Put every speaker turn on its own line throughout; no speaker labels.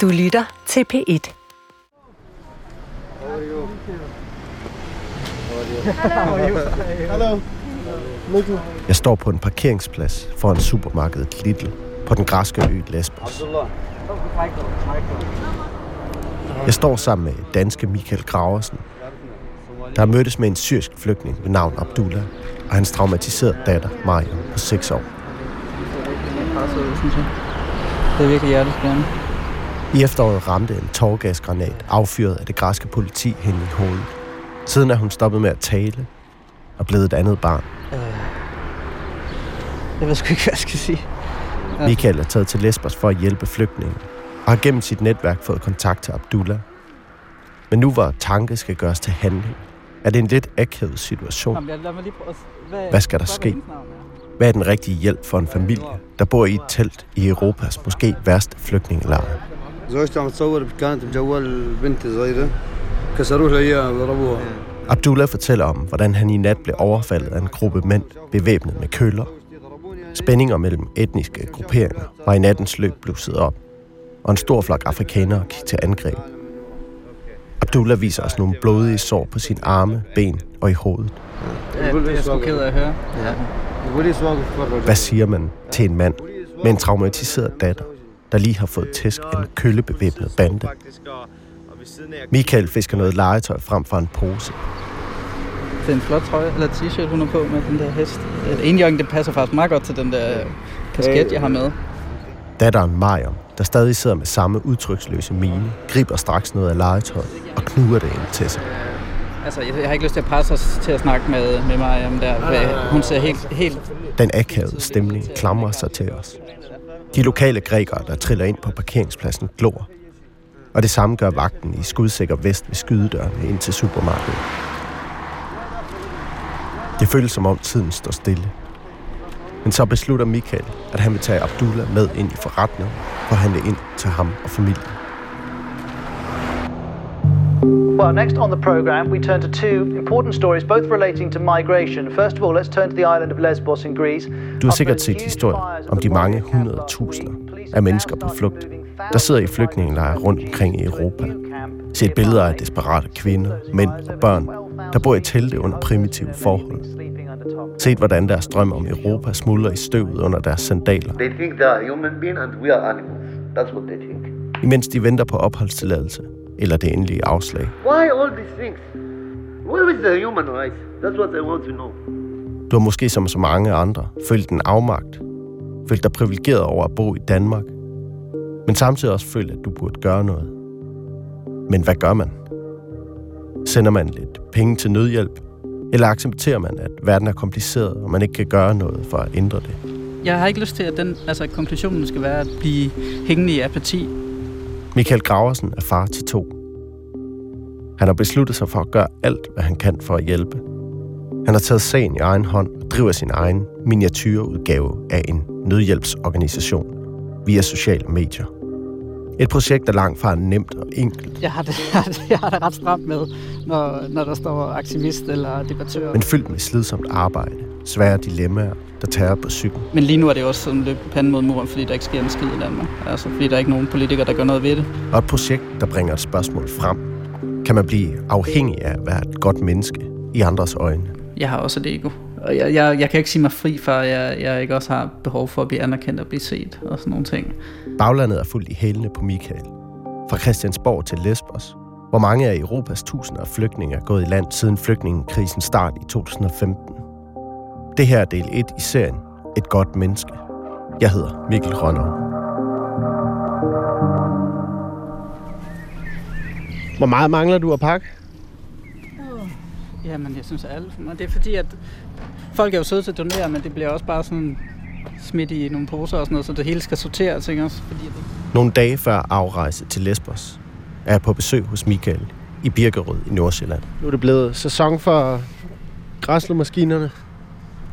Du lytter til P1.
Hallo. Jeg står på en parkeringsplads foran supermarkedet Lidl på den græske ø Lesbos. Jeg står sammen med danske Michael Graversen, der har mødtes med en syrisk flygtning ved navn Abdullah og hans traumatiserede datter Mariam på 6 år.
Det er virkelig hjerteskærende.
I efteråret ramte en tårgasgranat affyret af det græske politi hende i hovedet. Siden er hun stoppet med at tale og blevet et andet barn.
Øh, jeg ved sgu ikke, hvad jeg skal sige.
Ja. Michael er taget til Lesbos for at hjælpe flygtningen, og har gennem sit netværk fået kontakt til Abdullah. Men nu hvor tanke skal gøres til handling, er det en lidt akavet situation.
Jamen, lad mig lige prøve. Hvad,
Hvad skal der ske? Hvad er den rigtige hjælp for en familie, der bor i et telt i Europas måske værste flygtningelejr?
زوجتي عم تصور كانت بجوال بنتي صغيرة كسروه لها اياها ضربوها
Abdullah fortæller om, hvordan han i nat blev overfaldet af en gruppe mænd bevæbnet med køller. Spændinger mellem etniske grupperinger var i nattens løb blusset op, og en stor flok afrikanere gik til angreb. Abdullah viser os nogle blodige sår på sine arme, ben og i hovedet.
Ja, det er jeg sgu ked af at høre. Ja.
البوليس واقف يتفرج
Hvad siger man til en mand med en traumatiseret datter, Der lige har fået tæsk af en køllebevæbnet bande? Michael fisker noget legetøj frem fra en pose.
Det er en flot trøje, eller t-shirt, hun er på med den der hest. Enhjørning, det passer faktisk meget godt til den der kasket, jeg har med.
Datteren Mariam, der stadig sidder med samme udtryksløse mine, griber straks noget af legetøjet og knuger det ind til sig.
Altså, jeg, jeg har ikke lyst til at presse os til at snakke med, med mig om der. Hun ser helt, helt...
Den akavede stemning klamrer sig til os. De lokale grækere, der triller ind på parkeringspladsen, glor. Og det samme gør vagten i skudsikker vest ved skydedørene ind til supermarkedet. Det føles som om tiden står stille. Men så beslutter Michael, at han vil tage Abdullah med ind i forretningen for at handle ind til ham og familien.
Well, next on the program, we turn to two important stories, both relating to migration. First of all, let's turn to the island of Lesbos in Greece.
Du har sikkert set historier om de mange hundrede tusinder af mennesker på flugt, der sidder i flygtningelejre rundt omkring i Europa. Set billeder af desperate kvinder, mænd og børn, der bor i telte under primitive forhold. Set hvordan deres drøm om Europa smuldrer i støvet under deres sandaler,
They think they are human beings and we are animals. That's what they think.
imens de venter på opholdstilladelse eller det endelige afslag.
Why all these things? Where is the human rights? That's what I want to know.
Du har måske som så mange andre følt en afmagt, følt dig privilegeret over at bo i Danmark, men samtidig også følt, at du burde gøre noget. Men hvad gør man? Sender man lidt penge til nødhjælp, eller accepterer man, at verden er kompliceret, og man ikke kan gøre noget for at ændre det?
Jeg har ikke lyst til, at den, altså, konklusionen skal være at blive hængende i apati.
Michael Graversen er far til to. Han har besluttet sig for at gøre alt, hvad han kan for at hjælpe. Han har taget sagen i egen hånd og driver sin egen miniatyrudgave af en nødhjælpsorganisation via sociale medier. Et projekt, der langt fra er nemt og enkelt,
Jeg har det, jeg har det, ret stramt med, når, når der står aktivist eller debattør.
men fyldt med slidsomt arbejde, svære dilemmaer, der tager på psyken.
Men lige nu er det også sådan løb panden mod muren, fordi der ikke sker en skid i Danmark. Altså, fordi der er ikke nogen politikere, der gør noget ved det.
Og et projekt, der bringer et spørgsmål frem. Kan man blive afhængig af at være et godt menneske i andres øjne?
Jeg har også et ego. Og jeg, jeg, jeg kan ikke sige mig fri for, jeg, jeg ikke også har behov for at blive anerkendt og blive set og sådan nogle ting.
Baglandet er fuldt i hælene på Michael. Fra Christiansborg til Lesbos, hvor mange af Europas tusinder af flygtninge er gået i land siden flygtningekrisen start i 2015. Det her er del 1 i serien Et godt menneske. Jeg hedder Mikkel Rønner. Hvor meget mangler du at pakke?
Jamen, jeg synes alt for meget. Det er fordi, at folk er jo søde til at donere, men det bliver også bare sådan smidt i nogle poser og sådan noget, så det hele skal sorteres, ikke også? Fordi det...
Nogle dage før afrejse til Lesbos er jeg på besøg hos Michael i Birkerød i Nordsjælland. Nu er det blevet sæson for græslemaskinerne.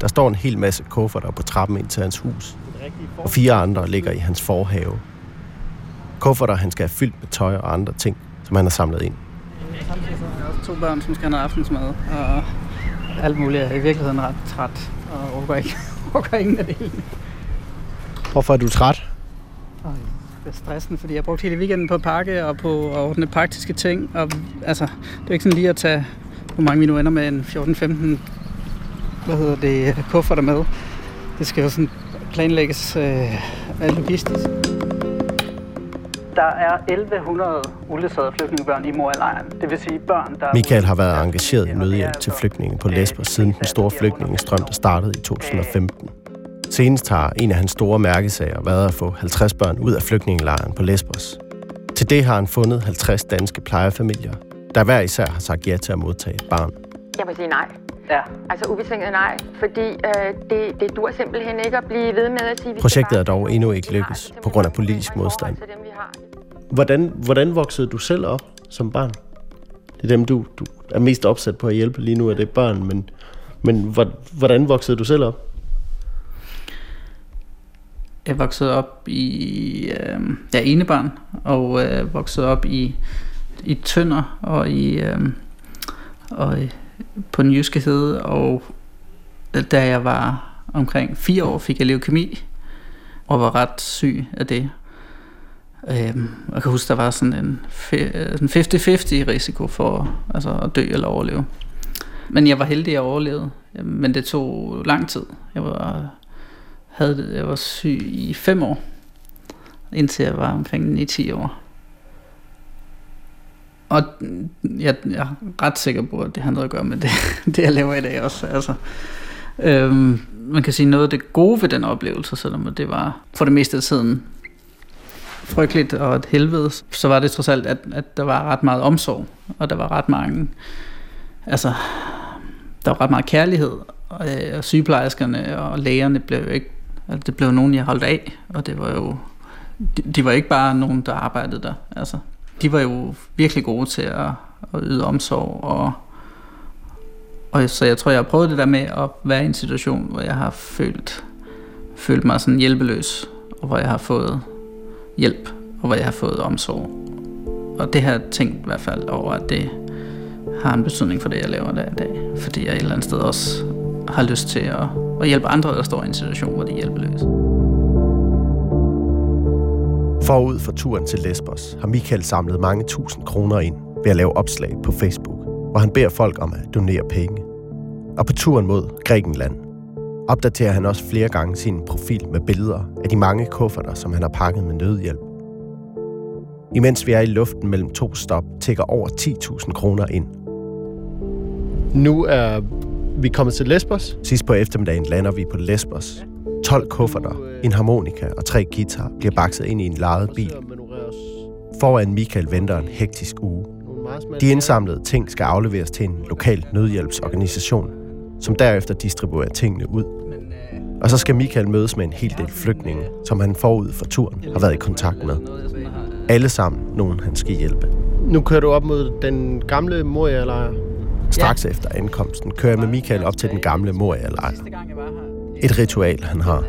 Der står en hel masse kufferter på trappen ind til hans hus, og fire andre ligger i hans forhave. Kufferter, han skal have fyldt med tøj og andre ting, som han har samlet ind.
Har jeg også to børn, som skal have noget aftensmad, og alt muligt. Jeg er i virkeligheden ret træt, og orker ikke, orker ingen af det.
Hvorfor er du træt?
Og det er stressende, fordi jeg brugte hele weekenden på at pakke og på at ordne praktiske ting. Og, altså, det er ikke sådan lige at tage, hvor mange vi nu ender med en 14-15 hvad hedder det, kufferter med. Det skal jo sådan planlægges øh, logistisk. Der er 1100 uledsagede flygtningebørn i Moria-lejren. Det vil sige børn, der...
Michael har været engageret i nødhjælp til flygtninge på Lesbos siden den store flygtningestrøm, der startede i 2015. Senest har en af hans store mærkesager været at få 50 børn ud af flygtningelejren på Lesbos. Til det har han fundet 50 danske plejefamilier, der hver især har sagt ja til at modtage et barn.
Jeg må sige nej.
Ja.
Altså ubetinget nej, fordi øh, det, det dur simpelthen ikke at blive ved med at sige... vi
Projektet er dog endnu ikke lykkes på grund af politisk modstand.
til dem, vi har.
Hvordan, hvordan voksede du selv op som barn? Det er dem, du, du er mest opsat på at hjælpe lige nu, er det børn, men, men hvor- hvordan voksede du selv op?
Jeg voksede op i øh, ja, enebarn, og øh, voksede op i, i Tønder og i, øh, og i, på den jyske hede, og da jeg var omkring fire år, fik jeg leukemi, og var ret syg af det. Øhm, jeg kan huske, der var sådan en en 50-50 risiko for altså, at dø eller overleve. Men jeg var heldig at overlevede, øhm, men det tog lang tid. Jeg var havde det, jeg var syg i fem år, indtil jeg var omkring 9-10 år. Og jeg, jeg er ret sikker på, at det har noget at gøre med det, det jeg laver i dag også. Altså, øhm, man kan sige noget af det gode ved den oplevelse, selvom det var for det meste af tiden frygteligt og et helvede, så var det trods alt, at, at der var ret meget omsorg, og der var ret mange, altså, der var ret meget kærlighed, og, øh, og sygeplejerskerne og lægerne blev jo ikke, altså det blev nogen, jeg holdt af, og det var jo, de, de var ikke bare nogen, der arbejdede der, altså, de var jo virkelig gode til at, at yde omsorg, og, og så jeg tror, jeg har prøvet det der med at være i en situation, hvor jeg har følt, følt mig sådan hjælpeløs, og hvor jeg har fået hjælp, og hvor jeg har fået omsorg. Og det har jeg tænkt i hvert fald over, at det har en betydning for det, jeg laver der i dag. Fordi jeg et eller andet sted også har lyst til at, at hjælpe andre, der står i en situation, hvor de er hjælpeløse.
Forud for turen til Lesbos har Michael samlet mange tusind kroner ind ved at lave opslag på Facebook, hvor han beder folk om at donere penge. Og på turen mod Grækenland opdaterer han også flere gange sin profil med billeder af de mange kufferter, som han har pakket med nødhjælp. Imens vi er i luften mellem to stop, tækker over 10.000 kroner ind. Nu er vi kommet til Lesbos. Sidst på eftermiddagen lander vi på Lesbos. 12 kufferter, en harmonika og tre guitar bliver bakset ind i en lejet bil. Foran Michael venter en hektisk uge. De indsamlede ting skal afleveres til en lokal nødhjælpsorganisation, som derefter distribuerer tingene ud. Og så skal Michael mødes med en hel del flygtninge, som han forud for turen har været i kontakt med. Alle sammen nogen, han skal hjælpe. Nu kører du op mod den gamle Moria-lejr. Straks efter ankomsten kører jeg med Michael op til den gamle Moria-lejr. Et ritual, han har.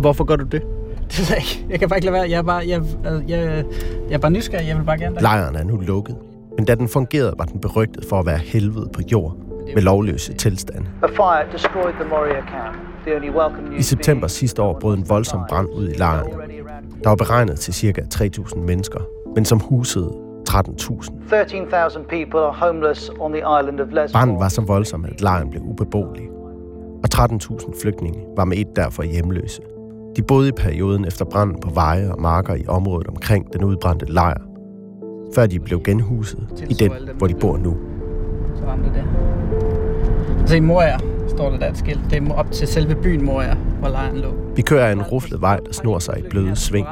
Hvorfor gør du det?
det ved jeg ikke. Jeg kan bare ikke lade være. Jeg er bare, jeg, jeg, jeg, er bare nysgerrig. Jeg vil bare gerne...
Lejren er nu lukket. Men da den fungerede, var den berygtet for at være helvede på jord med lovløse tilstande. I september sidste år brød en voldsom brand ud i lejren. Der var beregnet til ca. 3.000 mennesker, men som husede 13.000.
13,000 people are homeless on the island of Lesbos.
Branden var så voldsom, at lejren blev ubeboelig. Og 13.000 flygtninge var med et derfor hjemløse. De boede i perioden efter branden på veje og marker i området omkring den udbrændte lejr, før de blev genhuset i den, hvor de bor nu.
Så ramte det. Altså i Moria står der der et skilt. Det er op til selve byen Moria, hvor lejren lå.
Vi kører en ruflet vej, der snor sig i bløde sving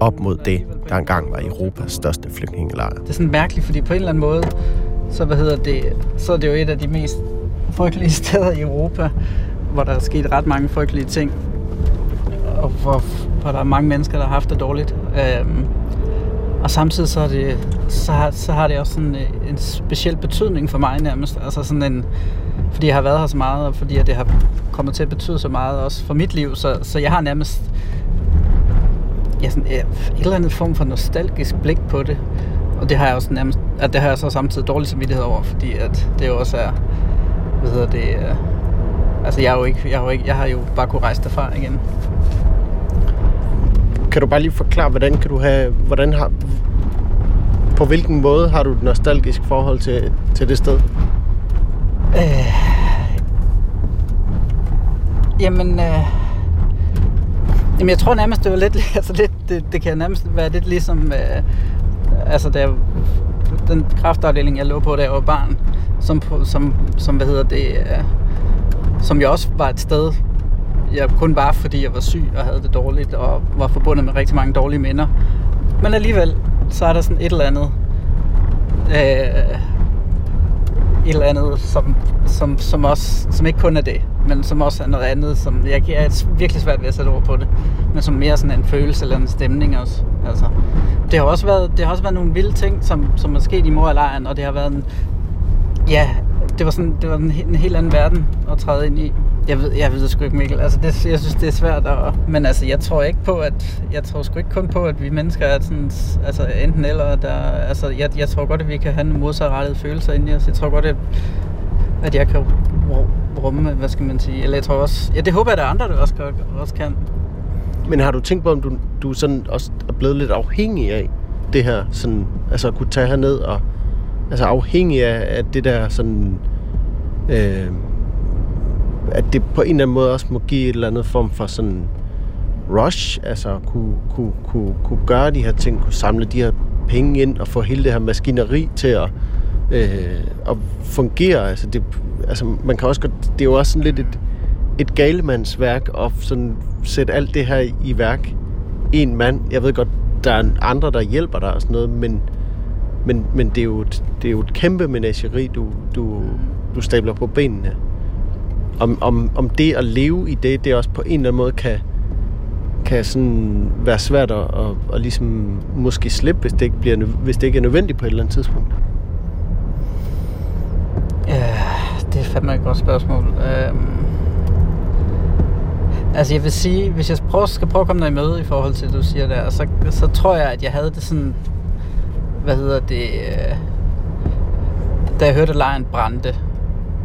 op mod det, der engang var Europas største flygtningelejr.
Det er sådan mærkeligt, fordi på en eller anden måde, så, hvad hedder det, så er det jo et af de mest frygtelige steder i Europa, hvor der er sket ret mange frygtelige ting, og hvor, hvor der er mange mennesker, der har haft det dårligt. Øhm, og samtidig så, er det, så, har, så har det også sådan øh, en speciel betydning for mig nærmest. Altså sådan en, fordi jeg har været her så meget, og fordi det har kommet til at betyde så meget også for mit liv. Så, så jeg har nærmest ja, sådan, øh, et eller andet form for nostalgisk blik på det. Og det har jeg også nærmest, at det har jeg så samtidig dårlig samvittighed over, fordi at det jo også er, hvad hedder det, øh, altså jeg er jo ikke, jeg har jo ikke, jeg har jo bare kunne rejse derfra igen.
kan du bare lige forklare, hvordan kan du have, hvordan har, på hvilken måde har du et nostalgisk forhold til, til det sted?
Øh, jamen, øh, jamen, jeg tror nærmest, det var lidt, altså lidt det, det kan nærmest være lidt ligesom, øh, altså der, den kraftafdeling, jeg lå på, da jeg var barn, som, som, som hvad hedder det, øh, som jeg også var et sted, jeg kun var, fordi jeg var syg og havde det dårligt, og var forbundet med rigtig mange dårlige minder. Men alligevel, så er der sådan et eller andet, øh, et eller andet, som, som, som, også, som ikke kun er det, men som også er noget andet, som jeg, jeg er virkelig svært ved at sætte ord på det, men som mere sådan en følelse eller en stemning også. Altså, det har også været, det har også været nogle vilde ting, som, som er sket i mor lejren, og det har været en, ja, det var, sådan, det var en, en helt anden verden at træde ind i. Jeg ved, jeg ved det sgu ikke, Mikkel. Altså, det, jeg synes, det er svært. At, men altså, jeg tror ikke på, at... Jeg tror sgu ikke kun på, at vi mennesker er sådan... Altså, enten eller. Der, altså, jeg, jeg tror godt, at vi kan have en modsatrettede følelser ind i os. Jeg tror godt, at, at jeg kan rumme, hvad skal man sige. Eller jeg tror også... Ja, det håber jeg, at der er andre, der også, også kan.
Men har du tænkt på, om du, du sådan også er blevet lidt afhængig af det her? Sådan, altså at kunne tage herned og... Altså afhængig af, af det der sådan... Øh, at det på en eller anden måde også må give et eller andet form for sådan rush, altså kunne, kunne, kunne, kunne gøre de her ting, kunne samle de her penge ind og få hele det her maskineri til at, øh, at fungere. Altså, det, altså man kan også godt, det er jo også sådan lidt et, et galemandsværk at sådan sætte alt det her i værk. En mand, jeg ved godt, der er andre, der hjælper dig og sådan noget, men, men, men det, er jo et, det er jo et kæmpe menageri, du, du, du stabler på benene om, om, om det at leve i det, det også på en eller anden måde kan, kan sådan være svært at, at, at ligesom måske slippe, hvis det, ikke bliver, hvis det ikke er nødvendigt på et eller andet tidspunkt?
Ja, det er fandme et godt spørgsmål. Øhm, altså jeg vil sige, hvis jeg prøver, skal prøve at komme dig i møde i forhold til det, du siger der, så, så tror jeg, at jeg havde det sådan, hvad hedder det, øh, da jeg hørte, at lejen brændte,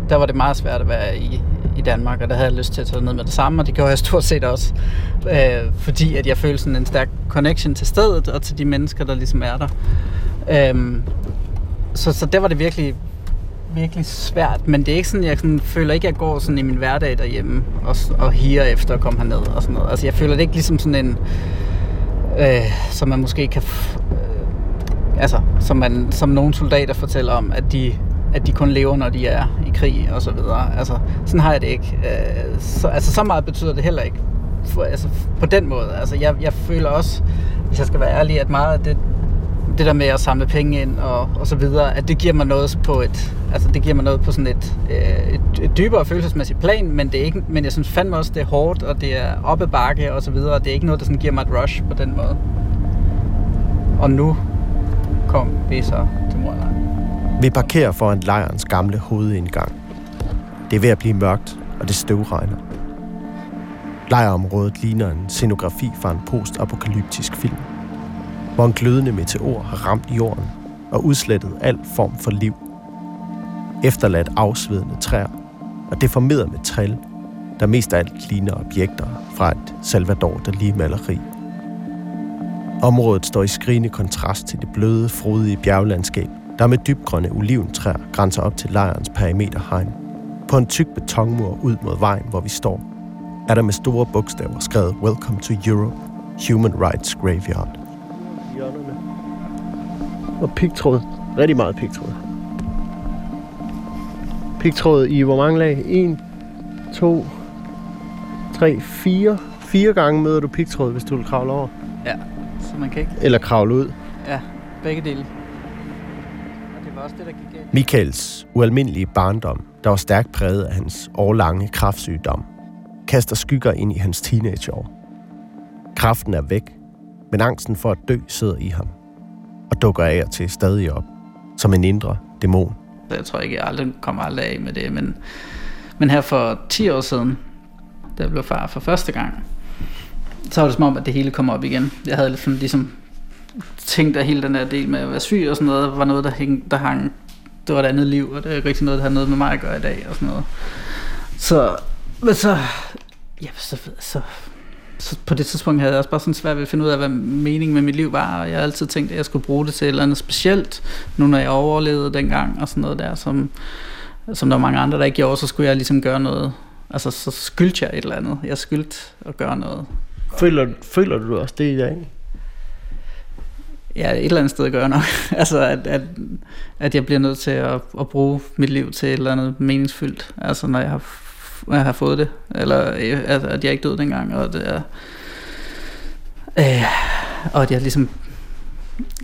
der var det meget svært at være i, i Danmark, og der havde jeg lyst til at tage ned med det samme, og det gjorde jeg stort set også, øh, fordi at jeg følte sådan en stærk connection til stedet og til de mennesker, der ligesom er der. Øh, så, så der var det virkelig, virkelig svært, men det er ikke sådan, jeg sådan, føler ikke, at jeg går sådan i min hverdag derhjemme og, og higer efter at komme herned og sådan noget. Altså jeg føler det ikke ligesom sådan en, øh, som man måske kan, øh, altså som, man, som nogle soldater fortæller om, at de at de kun lever, når de er i krig og så videre. Altså, sådan har jeg det ikke. Øh, så, altså, så meget betyder det heller ikke. For, altså, på den måde. Altså, jeg, jeg føler også, hvis jeg skal være ærlig, at meget af det, det der med at samle penge ind og, og så videre, at det giver mig noget på et, altså det giver mig noget på sådan et, øh, et, et dybere følelsesmæssigt plan, men det er ikke, men jeg synes fandme også, det er hårdt, og det er op ad bakke og så videre, og det er ikke noget, der sådan giver mig et rush på den måde. Og nu kom vi så.
Vi parkerer foran lejrens gamle hovedindgang. Det er ved at blive mørkt, og det støvregner. Lejrområdet ligner en scenografi fra en postapokalyptisk film, hvor en glødende meteor har ramt jorden og udslettet al form for liv. Efterladt afsvedende træer og deformeret metal, der mest af alt ligner objekter fra et Salvador Dalí-maleri. Området står i skrigende kontrast til det bløde, frodige bjerglandskab, der med dybgrønne oliventræer grænser op til lejrens perimeterhegn. På en tyk betonmur ud mod vejen, hvor vi står, er der med store bogstaver skrevet Welcome to Europe, Human Rights Graveyard. Og pigtråd. Rigtig meget pigtråd. Pigtråd i hvor mange lag? 1, 2, 3, 4. Fire gange møder du pigtråd, hvis du vil kravle over.
Ja, så man kan ikke...
Eller kravle ud.
Ja, begge dele
Michaels ualmindelige barndom, der var stærkt præget af hans årlange kraftsygdom, kaster skygger ind i hans teenageår. Kraften er væk, men angsten for at dø sidder i ham, og dukker af og til stadig op, som en indre dæmon.
Jeg tror ikke, jeg aldrig kommer aldrig af med det, men, men her for 10 år siden, da jeg blev far for første gang, så var det som om, at det hele kom op igen. Jeg havde ligesom, ligesom tænkt, at hele den der del med at være syg og sådan noget, var noget, der, hæng, der hang, det var et andet liv, og det er ikke rigtig noget, der har noget med mig at gøre i dag og sådan noget. Så, men så, ja, så, så, så på det tidspunkt havde jeg også bare sådan svært ved at finde ud af, hvad meningen med mit liv var, og jeg har altid tænkt, at jeg skulle bruge det til et eller andet specielt, nu når jeg overlevede dengang, og sådan noget der, som, som der var mange andre, der ikke gjorde, så skulle jeg ligesom gøre noget, altså så skyldte jeg et eller andet, jeg skyldte at gøre noget.
Føler, føler du også det i dag?
Ja, et eller andet sted gør jeg nok. altså, at, at, at jeg bliver nødt til at, at bruge mit liv til et eller andet meningsfyldt. Altså, når jeg har, når jeg har fået det. Eller at, at jeg ikke døde dengang. Og, det er, øh, og at jeg ligesom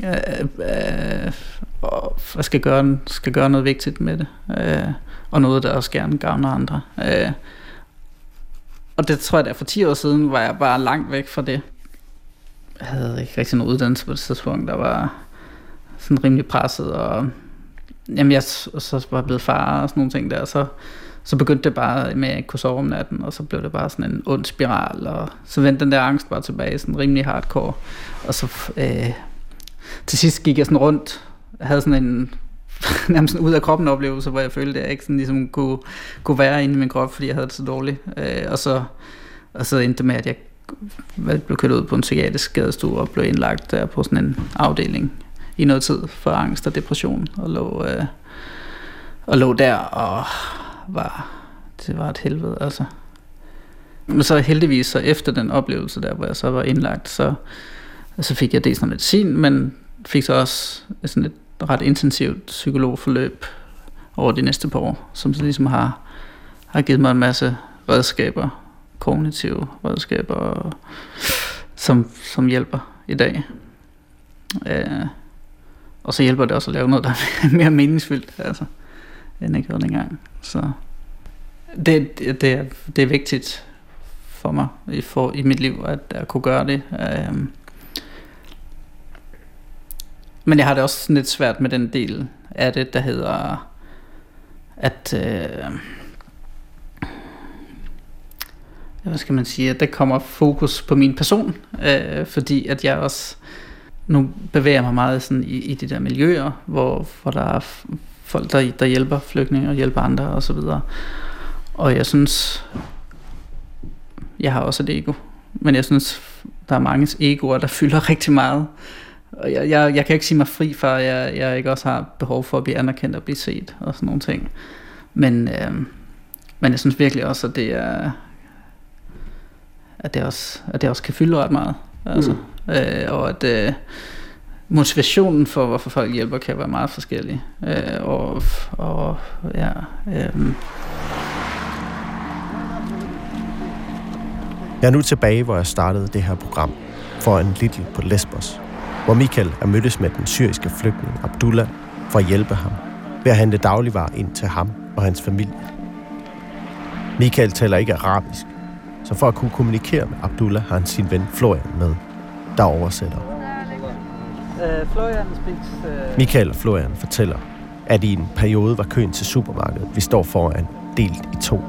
øh, øh, og skal, gøre, skal gøre noget vigtigt med det. Øh, og noget, der også gerne gavner andre. Øh, og det tror jeg, der for 10 år siden var jeg bare langt væk fra det havde ikke rigtig nogen uddannelse på det tidspunkt, der var sådan rimelig presset, og jamen jeg så var blevet far og sådan nogle ting der, så, så begyndte det bare med, at jeg ikke kunne sove om natten, og så blev det bare sådan en ond spiral, og så vendte den der angst bare tilbage, sådan rimelig hardcore, og så øh, til sidst gik jeg sådan rundt, jeg havde sådan en nærmest en ud af kroppen oplevelse, hvor jeg følte, at jeg ikke sådan ligesom kunne, kunne være inde i min krop, fordi jeg havde det så dårligt, øh, og så og så endte det med, at jeg blev kørt ud på en psykiatrisk skadestue og blev indlagt der på sådan en afdeling i noget tid for angst og depression og lå, øh, og lå der og var, det var et helvede altså. Men så heldigvis så efter den oplevelse der, hvor jeg så var indlagt, så, så fik jeg dels noget medicin, men fik så også sådan et ret intensivt psykologforløb over de næste par år, som så ligesom har, har givet mig en masse redskaber kognitive redskaber, som, som hjælper i dag. Øh, og så hjælper det også at lave noget, der er mere meningsfyldt, altså, end jeg gjorde dengang. Så det, det, det, er, det er vigtigt for mig i, for, i mit liv, at jeg kunne gøre det. Øh, men jeg har det også lidt svært med den del af det, der hedder, at... Øh, hvad skal man sige, at der kommer fokus på min person, øh, fordi at jeg også nu bevæger mig meget sådan i, i de der miljøer, hvor, hvor der er folk, der, der hjælper flygtninge og hjælper andre og så videre. Og jeg synes, jeg har også et ego, men jeg synes, der er mange egoer, der fylder rigtig meget. Og jeg, jeg, jeg kan ikke sige mig fri for, at jeg, jeg ikke også har behov for at blive anerkendt og blive set og sådan nogle ting. Men, øh, men jeg synes virkelig også, at det er, at det også, at det også kan fylde ret meget. Altså, mm. øh, og at øh, motivationen for, hvorfor folk hjælper, kan være meget forskellig. Øh, og, og ja... Øh,
Jeg er nu tilbage, hvor jeg startede det her program for en Lidl på Lesbos, hvor Michael er mødtes med den syriske flygtning Abdullah for at hjælpe ham ved at handle dagligvarer ind til ham og hans familie. Michael taler ikke arabisk, så for at kunne kommunikere med Abdullah har han sin ven Florian med, der oversætter.
Florian speaks, uh...
Michael og Florian fortæller, at i en periode var køen til supermarkedet, vi står foran, delt i to.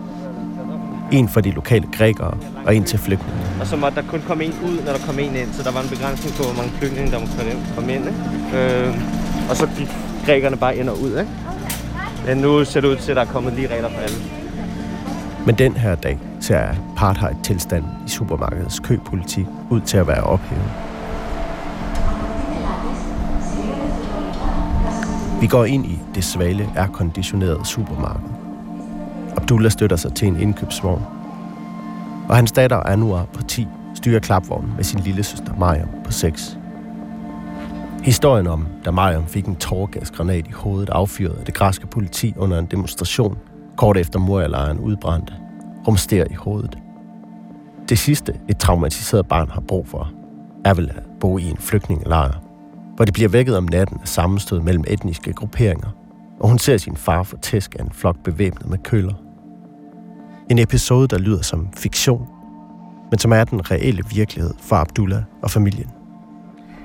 En for de lokale grækere, og en til flygtninge.
Og så måtte der kun komme en ud, når der kom en ind, så der var en begrænsning på, hvor mange flygtninge, der måtte komme ind. Ikke? Øh, og så gik grækerne bare ind og ud. Ikke? Men nu ser det ud til, at der er kommet lige regler for alle.
Men den her dag ser apartheid-tilstanden i supermarkedets køpolitik ud til at være ophævet. Vi går ind i det svale, airconditionerede supermarked. Abdullah støtter sig til en indkøbsvogn. Og hans datter Anwar på 10 styrer klapvognen med sin lille søster Mariam på 6. Historien om, da Mariam fik en tårgasgranat i hovedet affyret af det græske politi under en demonstration, kort efter Moria-lejren udbrændte, rumsterer i hovedet. Det sidste, et traumatiseret barn har brug for, er vel at bo i en flygtningelejr, hvor det bliver vækket om natten af sammenstød mellem etniske grupperinger, og hun ser sin far få tæsk af en flok bevæbnet med køller. En episode, der lyder som fiktion, men som er den reelle virkelighed for Abdullah og familien.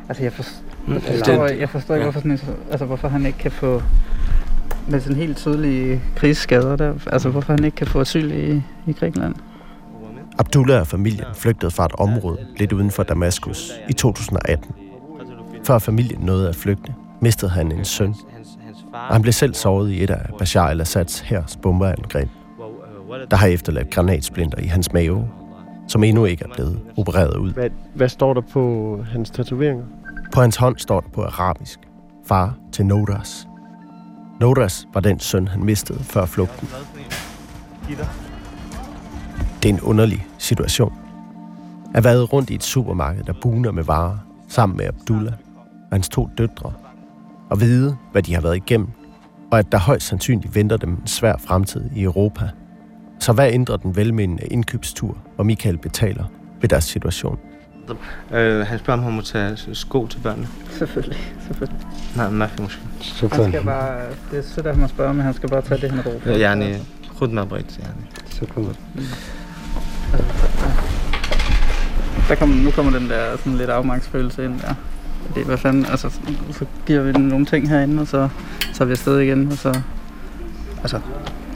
Altså, jeg, forstår, jeg forstår, jeg forstår ikke, hvorfor, sådan, altså, hvorfor han ikke kan få med sådan helt tydelige krigsskader der, altså hvorfor han ikke kan få asyl i, i Grækenland.
Abdullah og familien flygtede fra et område lidt uden for Damaskus i 2018. Før familien nåede at flygte, mistede han en søn, og han blev selv såret i et af Bashar al-Assads hærs bomberangreb, der har efterladt granatsplinter i hans mave. som endnu ikke er blevet opereret ud.
Hvad, hvad står der på hans tatoveringer?
På hans hånd står der på arabisk, far til Nodas. Noras var den søn, han mistede før flugten. Det er en underlig situation. At være rundt i et supermarked, der buner med varer, sammen med Abdullah og hans to døtre, og vide, hvad de har været igennem, og at der højst sandsynligt venter dem en svær fremtid i Europa. Så hvad ændrer den velmenende indkøbstur, hvor Michael betaler ved deres situation?
Øh, han spørger, om han må tage sko til børnene.
Selvfølgelig, selvfølgelig.
Nej, ما في مشكلة.
Han skal bare, det er sødt af ham at spørge, men han skal bare tage det, han har brug for.
يعني خد ما بغيت يعني.
Super.
Der kommer, nu kommer den der sådan lidt afmagtsfølelse ind der. Det, hvad fanden, altså, så giver vi den nogle ting herinde, og så, så er vi afsted igen, og så, altså,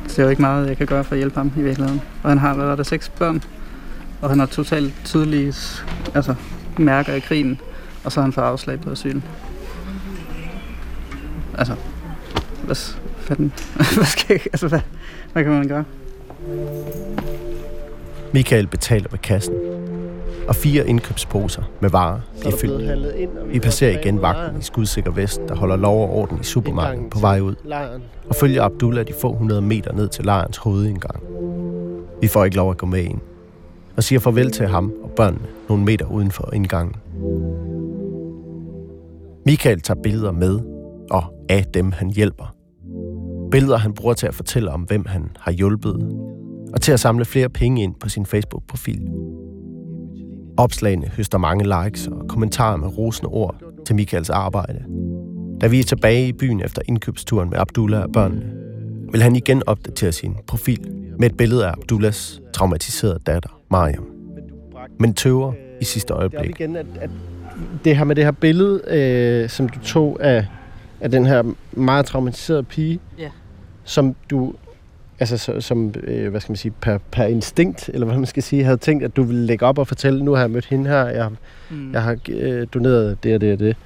det er jo ikke meget, jeg kan gøre for at hjælpe ham i virkeligheden. Og han har, hvad var det, seks børn, Og han har totalt tydelige altså, mærker i krigen, og så har han fået afslag på asyl. Altså, hvad fanden, hvad skal jeg, altså, hvad, hvad kan man gøre?
Michael betaler ved kassen, og fire indkøbsposer med varer bliver fyldt. Vi passerer igen vagten i skudsikker vest, der holder lov og orden i supermarkedet på vej ud,
Lejren.
og følger Abdullah de få hundrede meter ned til lejrens hovedindgang. Vi får ikke lov at gå med ind, og siger farvel til ham og børnene nogle meter uden for indgangen. Michael tager billeder med og af dem, han hjælper. Billeder, han bruger til at fortælle om, hvem han har hjulpet, og til at samle flere penge ind på sin Facebook-profil. Opslagene høster mange likes og kommentarer med rosende ord til Michaels arbejde. Da vi er tilbage i byen efter indkøbsturen med Abdullah og børnene, vil han igen opdatere sin profil med et billede af Abdullahs traumatiserede datter, Mariam. Men tøver i sidste
Det er op
øjeblik.
igen, at, at det her med det her billede, øh, som du tog af, af den her meget traumatiserede pige,
Ja.
som du, altså så, som, øh, hvad skal man sige, per, per instinkt, eller hvad man skal sige, havde tænkt, at du ville lægge op og fortælle, nu har jeg mødt hende her, jeg, har-
Mm.
jeg har øh, doneret det og det og det.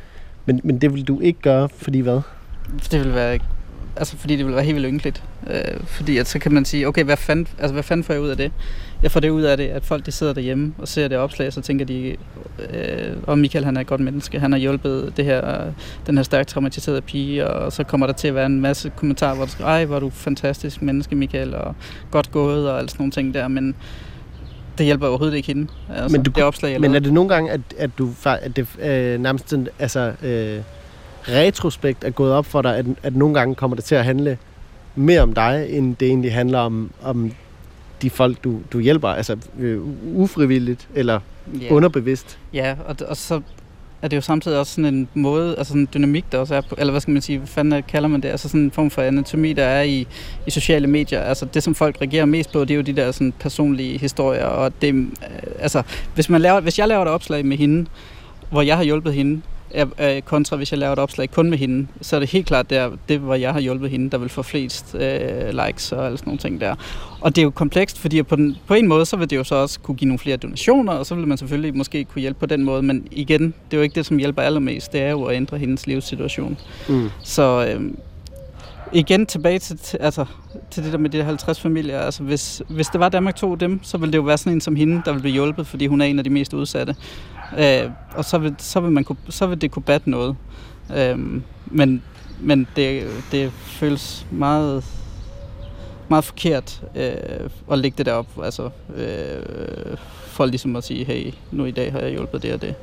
Men, men det vil du ikke gøre, fordi hvad?
Det vil være, altså fordi det vil være helt vildt ynkeligt. Øh, fordi at så kan man sige, okay, hvad fanden, altså, hvad fanden får jeg ud af det? Jeg får det ud af det, at folk de sidder derhjemme og ser det opslag, så tænker de, øh, og Michael han er et godt menneske, han har hjulpet det her, den her stærkt traumatiserede pige, og så kommer der til at være en masse kommentarer, hvor der skal, ej, hvor er du fantastisk menneske, Michael, og godt gået, og alt sådan nogle ting der, men det hjælper overhovedet ikke hende. Altså,
Men du
det opslag,
Men er det nogle gange, at, at du at det øh, nærmest sådan, altså, øh, retrospekt er gået op for dig, at, at nogle gange kommer det til at handle mere om dig, end det egentlig handler om, om de folk, du, du hjælper, altså øh, ufrivilligt eller
Ja.
underbevidst.
Ja, og, og så er det jo samtidig også sådan en måde, altså sådan en dynamik, der også er på, eller hvad skal man sige, hvad fanden er- kalder man det, altså sådan en form for anatomi, der er i, i sociale medier. Altså det, som folk reagerer mest på, det er jo de der sådan personlige historier, og det, øh, altså hvis, man laver, hvis jeg laver et opslag med hende, hvor jeg har hjulpet hende, øh, kontra hvis jeg laver et opslag kun med hende, så er det helt klart der, det hvor jeg har hjulpet hende, der vil få flest øh, likes og alle sådan nogle ting der. Og det er jo komplekst, fordi på, den, på en måde, så vil det jo så også kunne give nogle flere donationer, og så vil man selvfølgelig måske kunne hjælpe på den måde, men igen, det er jo ikke det, som hjælper allermest, det er jo at ændre hendes livssituation.
Mm.
Så øh, igen tilbage til, altså, til det der med de der 50 familier, altså hvis, hvis det var Danmark tog dem, så ville det jo være sådan en som hende, der ville blive hjulpet, fordi hun er en af de mest udsatte. Øh, og så vil, så, vil man kunne, så vil det kunne batte noget. Øh, men men det, det føles meget meget forkert øh, at lægge det derop, altså øh, for ligesom at sige, hey, nu i dag har jeg hjulpet det og det.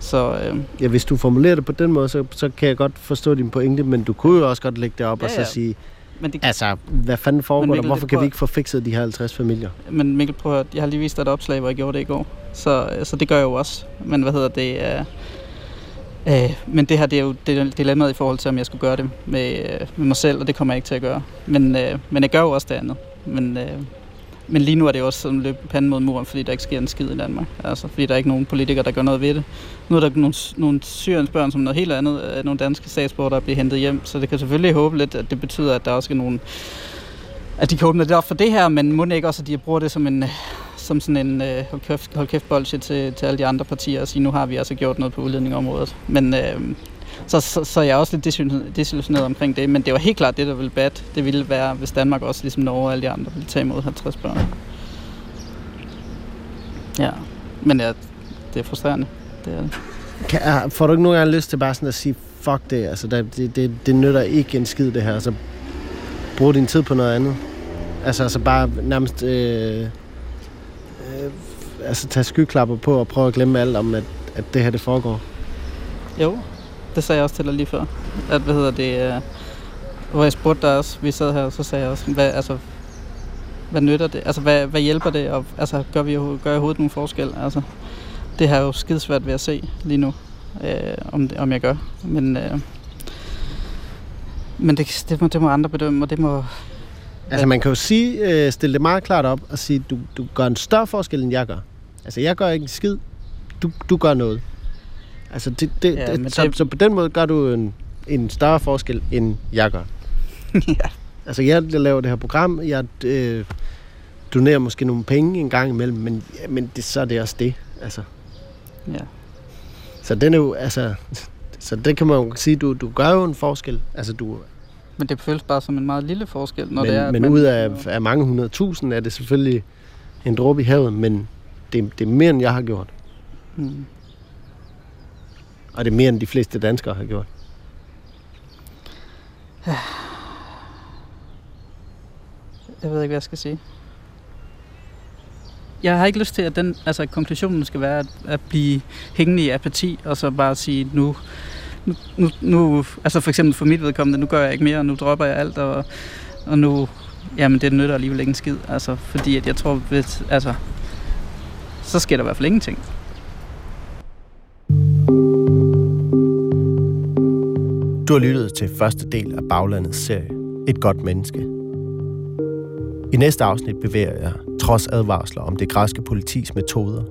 Så øh,
Ja, hvis du formulerer det på den måde, så, så kan jeg godt forstå din pointe, men du kunne jo også godt lægge det op
Ja,
og så
ja.
sige,
men, det,
altså, hvad fanden foregår
Men
der?
Mikkel,
Hvorfor kan vi ikke få fikset de her 50 familier?
men Mikkel, prøv at, jeg har lige vist dig et opslag, hvor jeg gjorde det i går. Så, øh, så det gør jeg jo også. Men hvad hedder det? Øh, øh, men det her, det er jo det er dilemmaet i forhold til, om jeg skulle gøre det med, øh, med mig selv, og det kommer jeg ikke til at gøre. Men, øh, men jeg gør jo også det andet. Men, øh, men lige nu er det også sådan løb panden mod muren, fordi der ikke sker en skid i Danmark. Altså, fordi der er ikke nogen politikere, der gør noget ved det. Nu er der nogle, nogle syriens børn som noget helt andet, øh, nogle danske statsborgere, der bliver hentet hjem. Så det kan selvfølgelig håbe lidt, at det betyder, at der også er nogle at de kan åbne det op for det her, men må ikke også, at de bruger det som en, som sådan en øh, hold kæft, hold kæft bolsje til, til alle de andre partier og sige, nu har vi altså gjort noget på udlændingområdet. Men øh, så, så, så jeg er også lidt desillusioneret- desillusioneret omkring det, men det var helt klart det, der ville bat. Det ville være, hvis Danmark også ligesom Norge og alle de andre ville tage imod 50 børn. Ja, men ja, det er frustrerende. Det er det.
Kan, får du ikke nogen gange lyst til bare sådan at sige, fuck det, altså det, det, det nytter ikke en skid det her, altså brug din tid på noget andet. Altså, altså bare nærmest øh, øh, altså tage skyklapper på og prøve at glemme alt om, at, at det her det foregår.
Jo, det sagde jeg også til dig lige før. At, hvad hedder det, øh, hvor jeg spurgte dig også, vi sad her, og så sagde jeg også, hvad, altså, hvad nytter det? Altså, hvad, hvad hjælper det? Og, altså, gør, vi, gør jeg overhovedet nogen forskel? Altså, det har jo skidesvært ved at se lige nu, øh, om, det- om jeg gør. Men, øh, men det, det, må, det må andre bedømme, og det må...
Altså man kan jo sige, øh, stille det meget klart op og sige, du, du gør en større forskel, end jeg gør. Altså jeg gør ikke en skid, du, du gør noget. Altså det, det,
Ja,
det, så,
det-
så på den måde gør du en, en større forskel, end jeg gør.
ja.
Altså jeg, laver det her program, jeg øh, donerer måske nogle penge en gang imellem, men, ja, men det, så er det også det. Altså.
Ja.
Så den er jo, altså, så det kan man jo sige, du, du gør jo en forskel. Altså du,
Men det føles bare som en meget lille forskel, når
men,
det er...
men ud af, af mange hundrede tusind er det selvfølgelig en dråbe i havet, men det, det er mere, end jeg har gjort.
Mm.
Og det er mere, end de fleste danskere har gjort.
Jeg ved ikke, hvad jeg skal sige. Jeg har ikke lyst til, at den, altså, at konklusionen skal være at, at blive hængende i apati, og så bare sige, nu, nu, nu, nu, altså for eksempel for mit vedkommende, nu gør jeg ikke mere, og nu dropper jeg alt, og, og nu, jamen det nytter alligevel ikke en skid, altså fordi at jeg tror, hvis, altså, så sker der i hvert fald ingenting.
Du har lyttet til første del af Baglandets serie Et godt menneske. I næste afsnit bevæger jeg, trods advarsler om det græske politis metoder,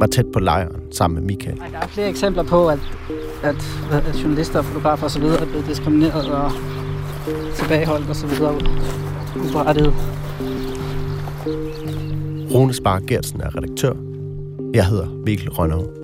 var tæt på lejren sammen med Michael.
Der er flere eksempler på, at, at, at journalister og fotografer osv. er blevet diskrimineret og tilbageholdt osv. Uberettiget.
Rune Spar Gertsen er redaktør. Jeg hedder Mikkel Rønnow.